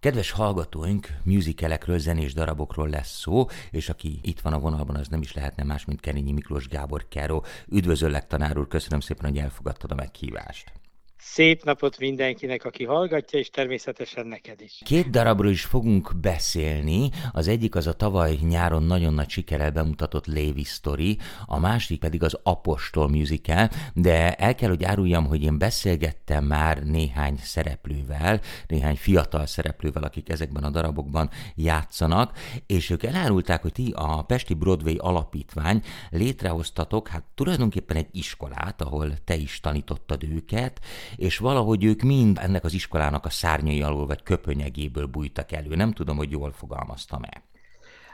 Kedves hallgatóink, musicalekről, zenés darabokról lesz szó, és aki itt van a vonalban, az nem is lehetne más, mint Kenényi Miklós Gábor Káró. Üdvözöllek, tanár úr, köszönöm szépen, hogy elfogadtad a meghívást. Szép napot mindenkinek, aki hallgatja, és természetesen neked is. Két darabról is fogunk beszélni. Az egyik az a tavaly nyáron nagyon nagy sikerrel bemutatott Lévi Story, a másik pedig az Apostol musical, de el kell, hogy áruljam, hogy én beszélgettem már néhány szereplővel, néhány fiatal szereplővel, akik ezekben a darabokban játszanak, és ők elárulták, hogy ti a Pesti Broadway alapítvány létrehoztatok, hát tulajdonképpen egy iskolát, ahol te is tanítottad őket, és valahogy ők mind ennek az iskolának a szárnyai alól vagy köpönyegéből bújtak elő. Nem tudom, hogy jól fogalmaztam-e.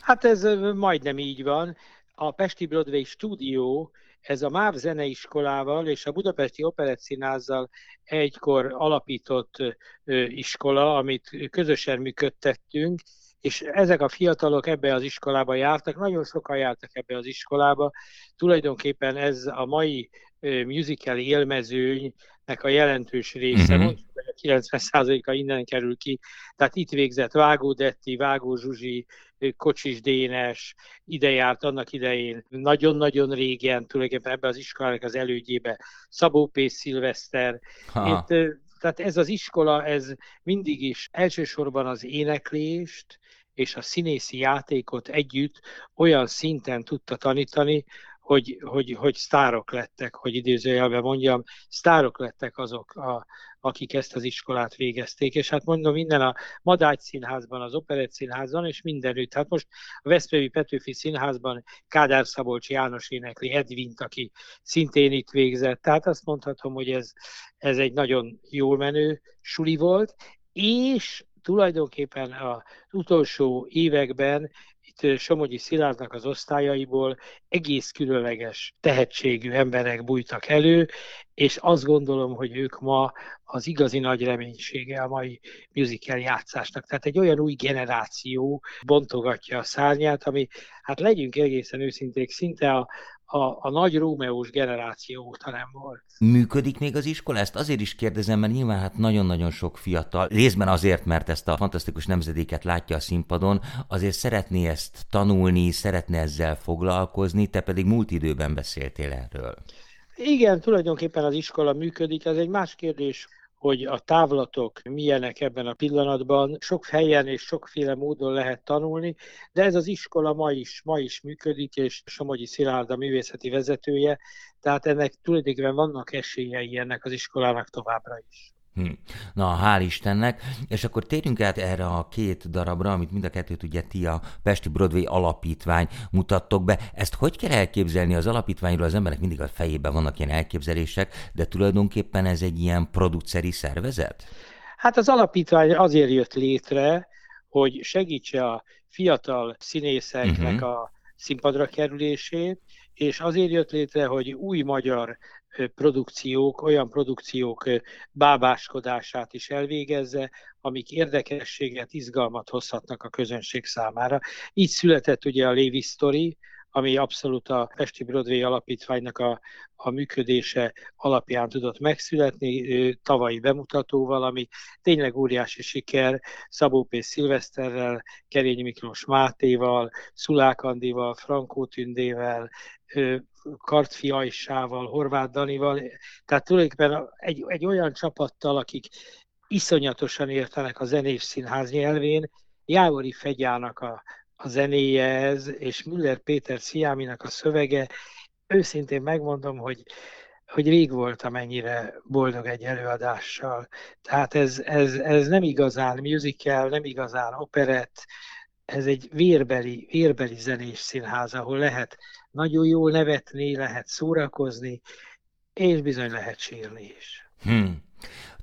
Hát ez majdnem így van. A Pesti Broadway stúdió, ez a MÁV zeneiskolával és a Budapesti Operettszínázzal egykor alapított iskola, amit közösen működtettünk, és ezek a fiatalok ebbe az iskolába jártak, nagyon sokan jártak ebbe az iskolába. Tulajdonképpen ez a mai musical élmezőnynek a jelentős része, uh-huh. mondjuk, hogy a 90%-a innen kerül ki. Tehát itt végzett Vágó Detti, Vágó Zsuzsi, Kocsis Dénes, ide járt annak idején, nagyon-nagyon régen, tulajdonképpen ebbe az iskolának az elődjébe, Szabó P. Szilveszter. Itt, tehát ez az iskola, ez mindig is elsősorban az éneklést, és a színészi játékot együtt olyan szinten tudta tanítani, hogy, hogy, hogy sztárok lettek, hogy idézőjelben mondjam, sztárok lettek azok, a, akik ezt az iskolát végezték, és hát mondom, minden a Madágy Színházban, az Operett Színházban, és mindenütt. Hát most a Veszprémi Petőfi Színházban Kádár Szabolcs János énekli Edvint, aki szintén itt végzett. Tehát azt mondhatom, hogy ez, ez egy nagyon jól menő suli volt, és tulajdonképpen az utolsó években itt Somogyi Szilárdnak az osztályaiból egész különleges tehetségű emberek bújtak elő, és azt gondolom, hogy ők ma az igazi nagy reménysége a mai musical játszásnak. Tehát egy olyan új generáció bontogatja a szárnyát, ami, hát legyünk egészen őszinték, szinte a, a, a nagy Rómeós generáció óta nem volt. Működik még az iskola? Ezt azért is kérdezem, mert nyilván hát nagyon-nagyon sok fiatal, részben azért, mert ezt a fantasztikus nemzedéket látja a színpadon, azért szeretné ezt tanulni, szeretne ezzel foglalkozni, te pedig múlt időben beszéltél erről. Igen, tulajdonképpen az iskola működik, ez egy más kérdés, hogy a távlatok milyenek ebben a pillanatban. Sok helyen és sokféle módon lehet tanulni, de ez az iskola ma is, ma is működik, és Somogyi Szilárd a művészeti vezetője, tehát ennek tulajdonképpen vannak esélyei ennek az iskolának továbbra is. Hm. Na, hál' Istennek. És akkor térjünk át erre a két darabra, amit mind a kettőt ugye ti a Pesti Broadway alapítvány mutattok be. Ezt hogy kell elképzelni az alapítványról? Az emberek mindig a fejében vannak ilyen elképzelések, de tulajdonképpen ez egy ilyen produceri szervezet? Hát az alapítvány azért jött létre, hogy segítse a fiatal színészeknek uh-huh. a színpadra kerülését, és azért jött létre, hogy új magyar produkciók, olyan produkciók bábáskodását is elvégezze, amik érdekességet, izgalmat hozhatnak a közönség számára. Így született ugye a Lévi Story, ami abszolút a Pesti Broadway alapítványnak a, a működése alapján tudott megszületni, tavalyi bemutatóval, ami tényleg óriási siker, Szabó P. Szilveszterrel, Kerény Miklós Mátéval, Szulák Andival, Frankó Tündével, Kartfi Ajsával, Horváth Danival, tehát tulajdonképpen egy, egy olyan csapattal, akik iszonyatosan értenek a zenés színház nyelvén, Jávori Fegyának a, a zenéje ez, és Müller Péter Sziáminak a szövege, őszintén megmondom, hogy, hogy rég voltam ennyire boldog egy előadással. Tehát ez, ez, ez nem igazán musical, nem igazán operett, ez egy vérbeli, vérbeli zenés színház, ahol lehet nagyon jól nevetni, lehet szórakozni, és bizony lehet sírni is. Hmm.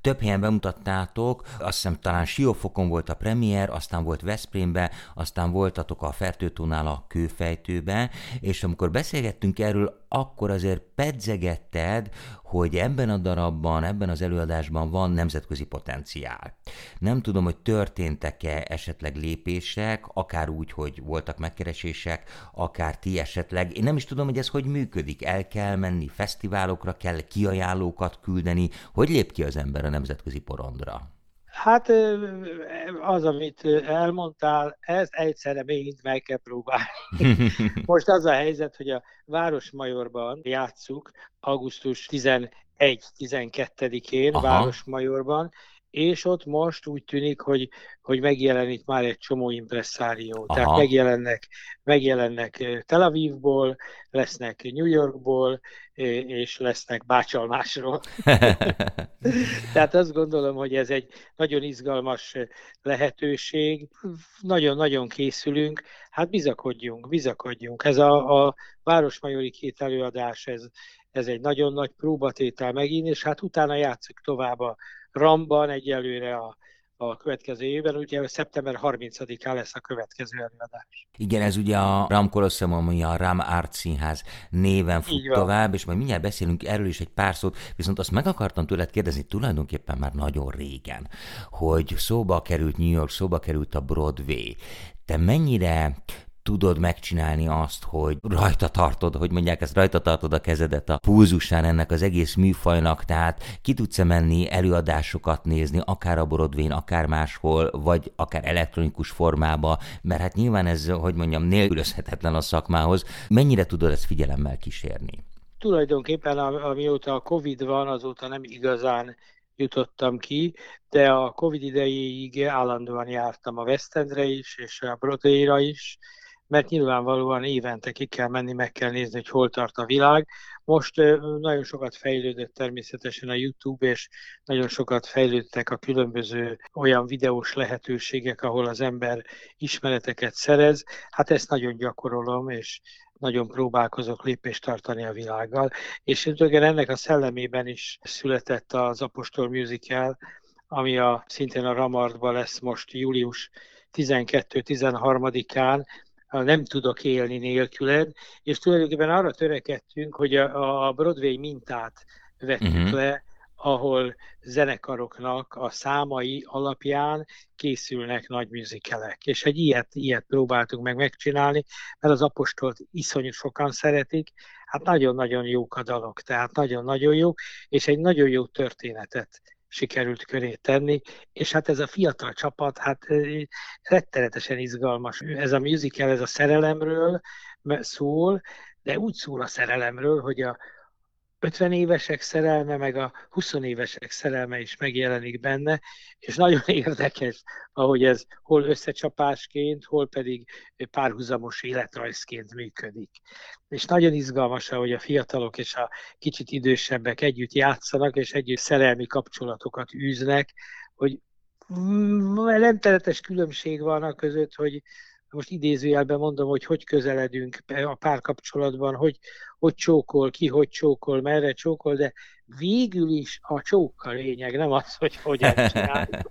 Több helyen bemutattátok, azt hiszem talán Siófokon volt a premier, aztán volt Veszprémbe, aztán voltatok a Fertőtónál a kőfejtőbe, és amikor beszélgettünk erről, akkor azért pedzegetted, hogy ebben a darabban, ebben az előadásban van nemzetközi potenciál. Nem tudom, hogy történtek-e esetleg lépések, akár úgy, hogy voltak megkeresések, akár ti esetleg. Én nem is tudom, hogy ez hogy működik. El kell menni fesztiválokra, kell kiajánlókat küldeni. Hogy lép ki az ember a nemzetközi porondra? Hát az, amit elmondtál, ezt egyszerre még meg kell próbálni. Most az a helyzet, hogy a Városmajorban játszuk augusztus 11-12-én Városmajorban, és ott most úgy tűnik, hogy, hogy megjelenik már egy csomó impresszárió. Aha. Tehát megjelennek, megjelennek Tel Avivból, lesznek New Yorkból, és lesznek bácsalmásról. Tehát azt gondolom, hogy ez egy nagyon izgalmas lehetőség. Nagyon-nagyon készülünk. Hát bizakodjunk, bizakodjunk. Ez a, a Városmajori két előadás, ez, ez egy nagyon nagy próbatétel megint, és hát utána játszik tovább a Ramban egyelőre a, a következő évben, ugye szeptember 30-án lesz a következő előadás. Igen, ez ugye a Ram Colosseum, ami a Ram Art Színház néven fut tovább, és majd mindjárt beszélünk erről is egy pár szót, viszont azt meg akartam tőled kérdezni tulajdonképpen már nagyon régen, hogy szóba került New York, szóba került a Broadway. Te mennyire tudod megcsinálni azt, hogy rajta tartod, hogy mondják, ezt rajta tartod a kezedet a pulzusán ennek az egész műfajnak, tehát ki tudsz menni előadásokat nézni, akár a Borodvén, akár máshol, vagy akár elektronikus formába, mert hát nyilván ez, hogy mondjam, nélkülözhetetlen a szakmához. Mennyire tudod ezt figyelemmel kísérni? Tulajdonképpen amióta a Covid van, azóta nem igazán jutottam ki, de a Covid idejéig állandóan jártam a West Endre is, és a Broadway-ra is, mert nyilvánvalóan évente ki kell menni, meg kell nézni, hogy hol tart a világ. Most nagyon sokat fejlődött természetesen a YouTube, és nagyon sokat fejlődtek a különböző olyan videós lehetőségek, ahol az ember ismereteket szerez. Hát ezt nagyon gyakorolom, és nagyon próbálkozok lépést tartani a világgal. És ennek a szellemében is született az Apostol Musical, ami a, szintén a Ramartban lesz most július 12-13-án, nem tudok élni nélküled, és tulajdonképpen arra törekedtünk, hogy a, a Broadway mintát vettük uh-huh. le, ahol zenekaroknak a számai alapján készülnek nagy műzikelek. És egy ilyet, ilyet próbáltuk meg megcsinálni, mert az apostolt iszonyú sokan szeretik, hát nagyon-nagyon jók a dalok, tehát nagyon-nagyon jó, és egy nagyon jó történetet sikerült köré tenni, és hát ez a fiatal csapat, hát rettenetesen izgalmas. Ez a musical, ez a szerelemről szól, de úgy szól a szerelemről, hogy a, 50 évesek szerelme, meg a 20 évesek szerelme is megjelenik benne, és nagyon érdekes, ahogy ez hol összecsapásként, hol pedig párhuzamos életrajzként működik. És nagyon izgalmas, hogy a fiatalok és a kicsit idősebbek együtt játszanak, és együtt szerelmi kapcsolatokat űznek, hogy nem teretes különbség van a között, hogy most idézőjelben mondom, hogy hogy közeledünk a párkapcsolatban, hogy, hogy csókol, ki hogy csókol, merre csókol, de végül is a csókkal lényeg, nem az, hogy hogyan csináljuk.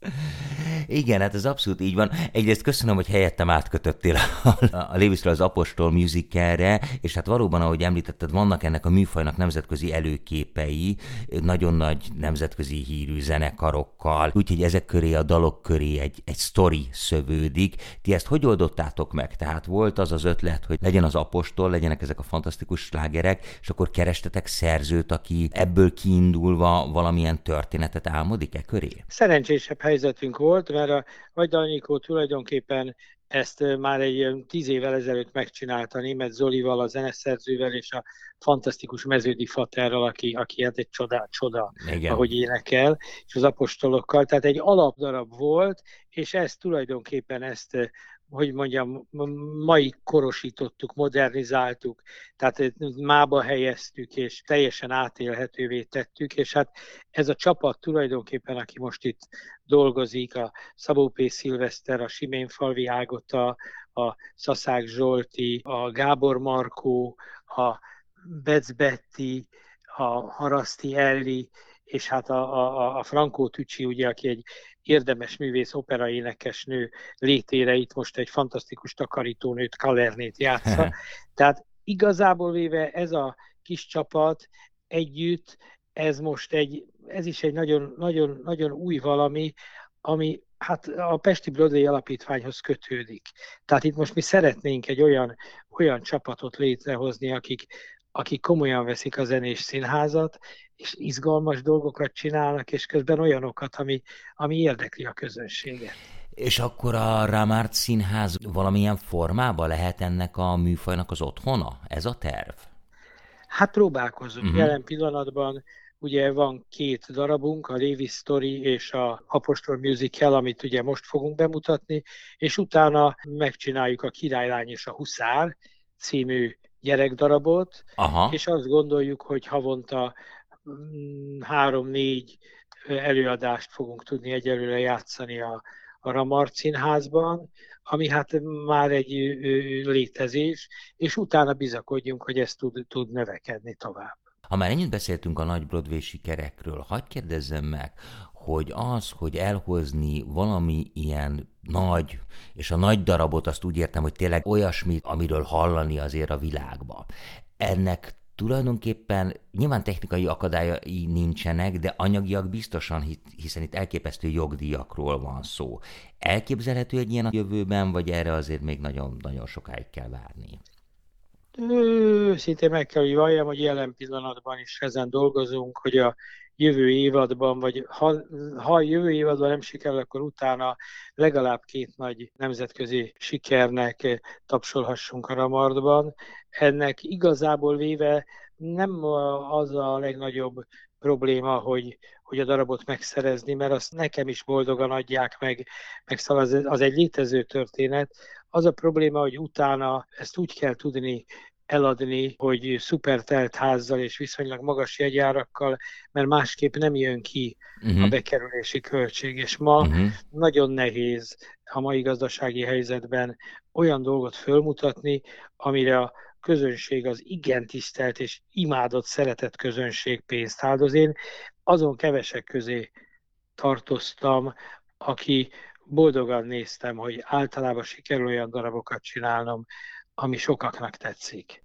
Igen, hát ez abszolút így van. Egyrészt köszönöm, hogy helyettem átkötöttél a, a Léviszről az Apostol musicalre, és hát valóban, ahogy említetted, vannak ennek a műfajnak nemzetközi előképei, nagyon nagy nemzetközi hírű zenekarokkal, úgyhogy ezek köré, a dalok köré egy, egy sztori szövődik. Ti ezt hogy oldottátok meg? Tehát volt az az ötlet, hogy legyen az Apostol, legyenek ezek a fantasztikus slágerek, és akkor kerestetek szerzőt, aki ebből kiindulva valamilyen történetet álmodik e köré? Szerencsésebb helyzetünk volt, mert a Vajdanikó tulajdonképpen ezt már egy tíz évvel ezelőtt megcsinálta német Zolival, a zeneszerzővel és a fantasztikus meződi faterral, aki, aki hát egy csoda, csoda Igen. ahogy énekel, és az apostolokkal. Tehát egy alapdarab volt, és ezt tulajdonképpen ezt hogy mondjam, mai korosítottuk, modernizáltuk, tehát mába helyeztük, és teljesen átélhetővé tettük, és hát ez a csapat tulajdonképpen, aki most itt dolgozik, a Szabó P. Szilveszter, a Simén Falvi Ágota, a Szaszák Zsolti, a Gábor Markó, a Bec Betty, a Haraszti Elli, és hát a, a, a Frankó Tücsi, ugye, aki egy érdemes művész, operaénekes nő létére itt most egy fantasztikus takarítónőt, Kalernét játsza. Tehát igazából véve ez a kis csapat együtt, ez most egy, ez is egy nagyon, nagyon, nagyon új valami, ami hát a Pesti Broadway Alapítványhoz kötődik. Tehát itt most mi szeretnénk egy olyan, olyan csapatot létrehozni, akik akik komolyan veszik a zenés színházat, és izgalmas dolgokat csinálnak, és közben olyanokat, ami, ami érdekli a közönséget. És akkor a Ramárt Színház valamilyen formában lehet ennek a műfajnak az otthona? Ez a terv? Hát próbálkozunk. Uh-huh. Jelen pillanatban ugye van két darabunk, a Lévi Story és a Apostol Musical, amit ugye most fogunk bemutatni, és utána megcsináljuk a Királylány és a Huszár című gyerekdarabot, Aha. és azt gondoljuk, hogy havonta mm, három-négy előadást fogunk tudni egyelőre játszani a, a Ramart Színházban, ami hát már egy létezés, és utána bizakodjunk, hogy ez tud, tud növekedni tovább. Ha már ennyit beszéltünk a nagy Broadway sikerekről, hagyd kérdezzem meg, hogy az, hogy elhozni valami ilyen nagy, és a nagy darabot azt úgy értem, hogy tényleg olyasmi, amiről hallani azért a világba. Ennek tulajdonképpen nyilván technikai akadályai nincsenek, de anyagiak biztosan, hiszen itt elképesztő jogdíjakról van szó. Elképzelhető egy ilyen a jövőben, vagy erre azért még nagyon-nagyon sokáig kell várni? Őszintén meg kell, hogy valljam, hogy jelen pillanatban is ezen dolgozunk, hogy a jövő évadban, vagy ha, ha jövő évadban nem sikerül, akkor utána legalább két nagy nemzetközi sikernek tapsolhassunk a Ramardban. Ennek igazából véve nem az a legnagyobb probléma, hogy, hogy a darabot megszerezni, mert azt nekem is boldogan adják meg, meg szóval az, az egy létező történet. Az a probléma, hogy utána ezt úgy kell tudni eladni, hogy szupertelt házzal és viszonylag magas jegyárakkal, mert másképp nem jön ki uh-huh. a mhm. bekerülési költség. És ma uh-huh. nagyon nehéz a mai gazdasági helyzetben olyan dolgot fölmutatni, amire a közönség az igen tisztelt és imádott, szeretett közönség pénzt áldoz. Én azon kevesek közé tartoztam, aki boldogan néztem, hogy általában sikerül olyan darabokat csinálnom, ami sokaknak tetszik.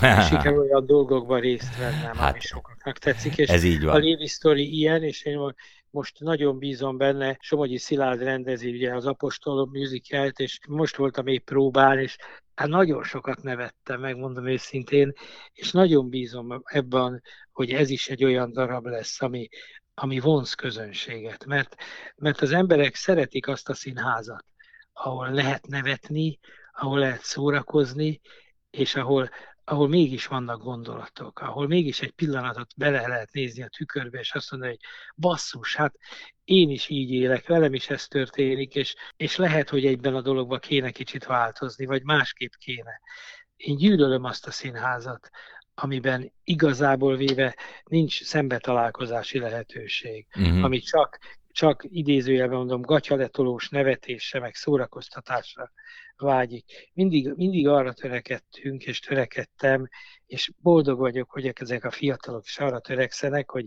Sikerül olyan dolgokban részt vennem, hát, ami sokaknak tetszik. És ez így van. A Lévi Story ilyen, és én most nagyon bízom benne, Somogyi Szilárd rendezi ugye az Apostolom musicalt, és most voltam épp próbál, és hát nagyon sokat nevettem, megmondom őszintén, és nagyon bízom ebben, hogy ez is egy olyan darab lesz, ami, ami vonz közönséget, mert, mert az emberek szeretik azt a színházat, ahol lehet nevetni, ahol lehet szórakozni, és ahol, ahol mégis vannak gondolatok, ahol mégis egy pillanatot bele lehet nézni a tükörbe, és azt mondani, hogy basszus, hát én is így élek, velem is ez történik, és, és lehet, hogy egyben a dologban kéne kicsit változni, vagy másképp kéne. Én gyűlölöm azt a színházat, amiben igazából véve nincs szembetalálkozási lehetőség, uh-huh. ami csak, csak idézőjelben mondom, gatyaletolós nevetésre, meg szórakoztatásra vágyik. Mindig, mindig arra törekedtünk, és törekedtem, és boldog vagyok, hogy ezek a fiatalok is arra törekszenek, hogy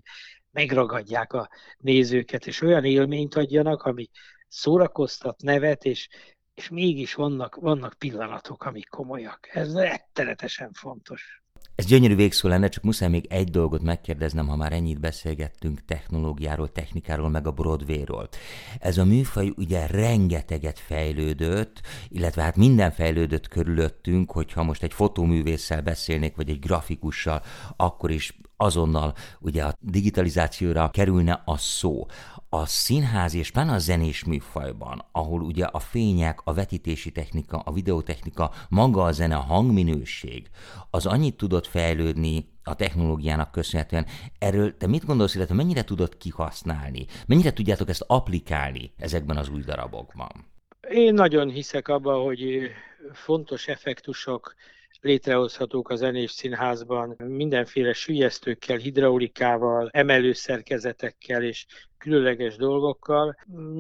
megragadják a nézőket, és olyan élményt adjanak, ami szórakoztat, nevet, és, és mégis vannak, vannak pillanatok, amik komolyak. Ez rettenetesen fontos. Ez gyönyörű végszó lenne, csak muszáj még egy dolgot megkérdeznem, ha már ennyit beszélgettünk technológiáról, technikáról, meg a Broadwayról. Ez a műfaj ugye rengeteget fejlődött, illetve hát minden fejlődött körülöttünk, hogyha most egy fotóművésszel beszélnék, vagy egy grafikussal, akkor is azonnal ugye a digitalizációra kerülne a szó a színház és pláne a zenés műfajban, ahol ugye a fények, a vetítési technika, a videotechnika, maga a zene, a hangminőség, az annyit tudott fejlődni a technológiának köszönhetően. Erről te mit gondolsz, illetve mennyire tudod kihasználni? Mennyire tudjátok ezt applikálni ezekben az új darabokban? Én nagyon hiszek abban, hogy fontos effektusok létrehozhatók a zenés színházban mindenféle sülyeztőkkel, hidraulikával, emelőszerkezetekkel és különleges dolgokkal.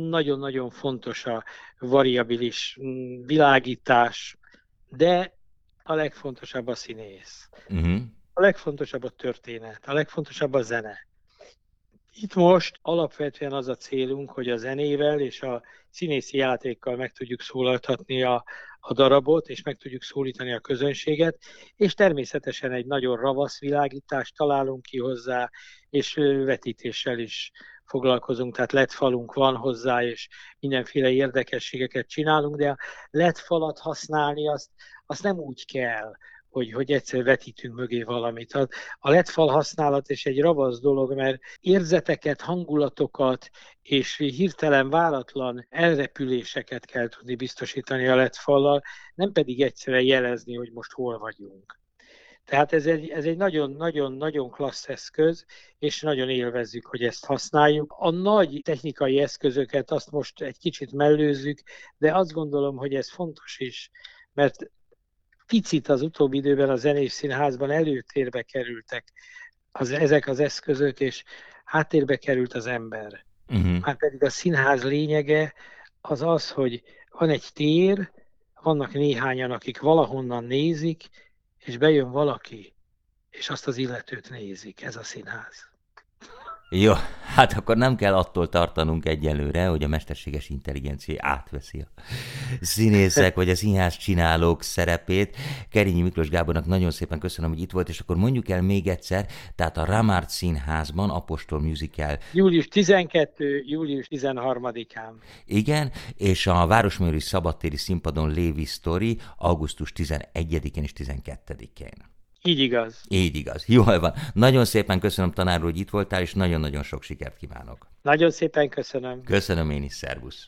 Nagyon-nagyon fontos a variabilis mm, világítás, de a legfontosabb a színész. Uh-huh. A legfontosabb a történet, a legfontosabb a zene. Itt most alapvetően az a célunk, hogy a zenével és a színészi játékkal meg tudjuk szólaltatni a, a darabot, és meg tudjuk szólítani a közönséget, és természetesen egy nagyon ravasz világítást találunk ki hozzá, és vetítéssel is foglalkozunk, tehát LED falunk van hozzá, és mindenféle érdekességeket csinálunk, de a LED falat használni azt, azt nem úgy kell, hogy, hogy egyszer vetítünk mögé valamit. A, a letfal használat is egy ravasz dolog, mert érzeteket, hangulatokat és hirtelen váratlan elrepüléseket kell tudni biztosítani a letfallal, nem pedig egyszerűen jelezni, hogy most hol vagyunk. Tehát ez egy, ez egy nagyon-nagyon-nagyon klassz eszköz, és nagyon élvezzük, hogy ezt használjuk. A nagy technikai eszközöket azt most egy kicsit mellőzzük, de azt gondolom, hogy ez fontos is, mert picit az utóbbi időben a zenés színházban előtérbe kerültek az, ezek az eszközök, és háttérbe került az ember. Uh-huh. Már pedig a színház lényege az az, hogy van egy tér, vannak néhányan, akik valahonnan nézik, és bejön valaki, és azt az illetőt nézik, ez a színház. Jó, hát akkor nem kell attól tartanunk egyelőre, hogy a mesterséges intelligencia átveszi a színészek vagy a színház csinálók szerepét. Kerényi Miklós Gábornak nagyon szépen köszönöm, hogy itt volt, és akkor mondjuk el még egyszer, tehát a Ramart Színházban Apostol Musical. Július 12. július 13-án. Igen, és a Városműri Szabadtéri Színpadon Lévi Story augusztus 11-én és 12-én. Így igaz. Így igaz. Jól van. Nagyon szépen köszönöm, tanár hogy itt voltál, és nagyon-nagyon sok sikert kívánok. Nagyon szépen köszönöm. Köszönöm én is, szervusz.